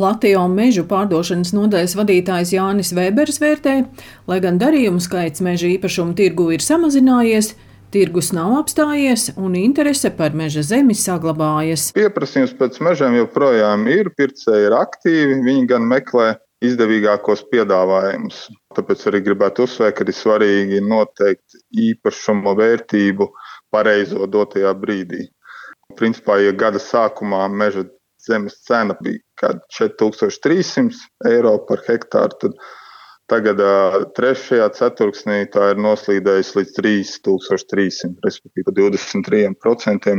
Latvijas mežu pārdošanas nodaļas vadītājs Jānis Vēbers vērtē, lai gan darījumu skaits meža īpašumu tirgu ir samazinājies, tirgus nav apstājies un interese par meža zemi saglabājas. Pieprasījums pēc mežiem joprojām ir, pircēji ir aktīvi, viņi gan meklē izdevīgākos piedāvājumus. Tāpēc arī gribētu uzsvērt, ka ir svarīgi noteikt īpašumu vērtību pareizo dotajā brīdī. Principā, ja gada sākumā meža zemes cena bija kaut kāda 4300 eiro par hektāru, tad tagad trešajā ceturksnī tā ir noslīdējusi līdz 3300, respektīvi 23%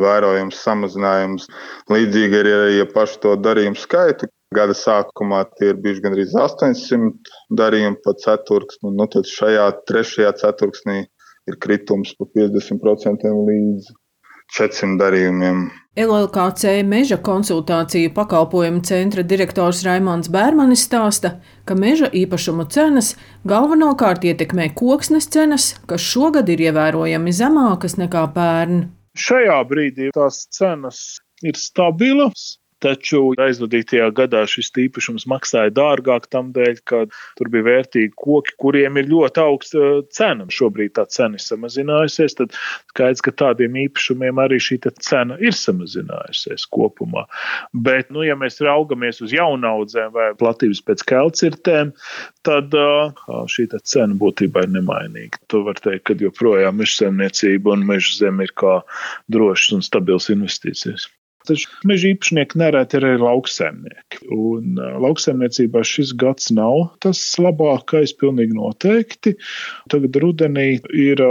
vērojams samazinājums. Līdzīgi arī, ja pašu to darījumu skaitu, gada sākumā tie ir bijuši gandrīz 800 darījumi pa ceturksni, nu tad šajā trešajā ceturksnī ir kritums pa 50% līdz 400 darījumiem. LLKC meža konsultāciju pakalpojumu centra direktors Raimons Bērmanis stāsta, ka meža īpašumu cenas galvenokārt ietekmē koksnes cenas, kas šogad ir ievērojami zemākas nekā pērn. Šajā brīdī tās cenas ir stabilas, Taču aizvadītajā gadā šis īpašums maksāja dārgāk, tam dēļ, ka tur bija vērtīgi koki, kuriem ir ļoti augsta cena. Šobrīd tā cena ir samazinājusies, tad skaidrs, ka tādiem īpašumiem arī šī cena ir samazinājusies kopumā. Bet, nu, ja mēs raugamies uz jaunaudzēm vai platības pēc kelcirtēm, tad šī cena būtībā ir nemainīga. To var teikt, ka joprojām meža saimniecība un meža zeme ir kā drošas un stabilas investīcijas. Taču meža īpašnieki nereti ir arī lauksaimnieki. Un lauksaimniecībā šis gads nav tas labākais, pilnīgi noteikti. Tagad rudenī ir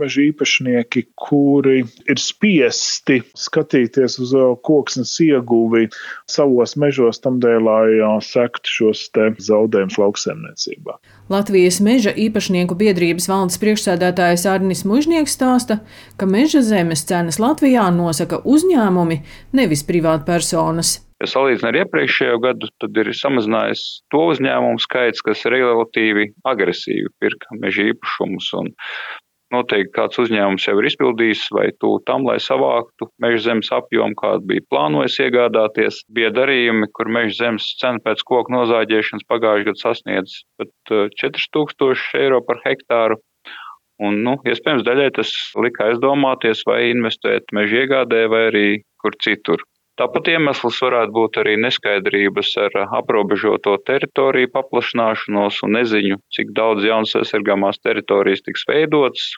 meža īpašnieki, kuri ir spiesti skatīties uz koksnes ieguvi savos mežos, tamdēļ, lai sektu šos zaudējumus lauksaimniecībā. Latvijas meža īpašnieku biedrības valdes priekšsēdētājs Arnis Mužnieks stāsta, ka meža zemes cenas Latvijā nosaka uzņēmumi, nevis privātpersonas. Ja salīdzinām ar iepriekšējo gadu, tad ir samazinājies to uzņēmumu skaits, kas relatīvi agresīvi pirka meža īpašumus. Noteikti kāds uzņēmums jau ir izpildījis vai tūlīt tam, lai savāktu meža zemes apjomu, kādu bija plānojis iegādāties. Bija darījumi, kur meža zemes cena pēc koku nozāģēšanas pagājušajā gadā sasniedz pat 4000 uh, eiro par hektāru. Un, nu, iespējams, daļai tas lika aizdomāties, vai investēt meža iegādē, vai arī kur citur. Tāpat iemesls varētu būt arī neskaidrības ar aprobežoto teritoriju paplašināšanos un neziņu, cik daudz jaunas aizsargāmās teritorijas tiks veidotas,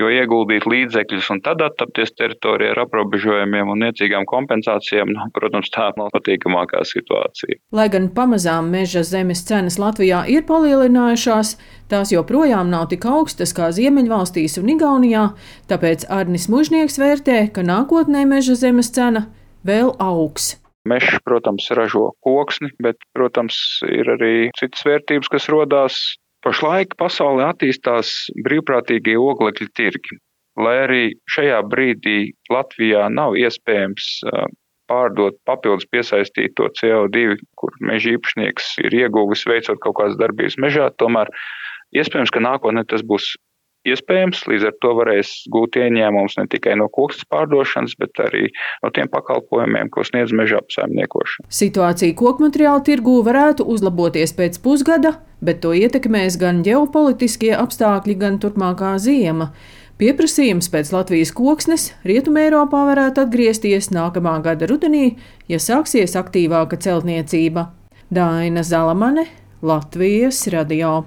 jo ieguldīt līdzekļus un tad attapties teritorijā ar aprobežojumiem un niecīgām kompensācijām, nu, protams, tā nav patīkamākā situācija. Lai gan pamazām meža zemes cenas Latvijā ir palielinājušās, tās joprojām nav tik augstas kā Ziemeļvalstīs un Igaunijā, tāpēc Arnis Mužnieks vērtē, ka nākotnē meža zemes cena vēl augs. Mežs, protams, ražo koksni, bet, protams, ir arī citas vērtības, kas rodās. Pašlaik pasaulē attīstās brīvprātīgie oglekļa tirgi. Lai arī šajā brīdī Latvijā nav iespējams pārdot papildus piesaistīto CO2, kur meža īpašnieks ir ieguvis veicot kaut kādas darbības mežā, tomēr iespējams, ka nākotnē tas būs iespējams. Līdz ar to varēs gūt ieņēmumus ne tikai no koksnes pārdošanas, bet arī no tiem pakalpojumiem, ko sniedz meža apsaimniekošana. Situācija koku materiālu tirgū varētu uzlaboties pēc pusgada, bet to ietekmēs gan ģeopolitiskie apstākļi, gan turpmākā ziema. Pieprasījums pēc Latvijas koksnes Rietumē Eiropā varētu atgriezties nākamā gada rudenī, ja sāksies aktīvāka celtniecība. Daina Zalamane, Latvijas radio.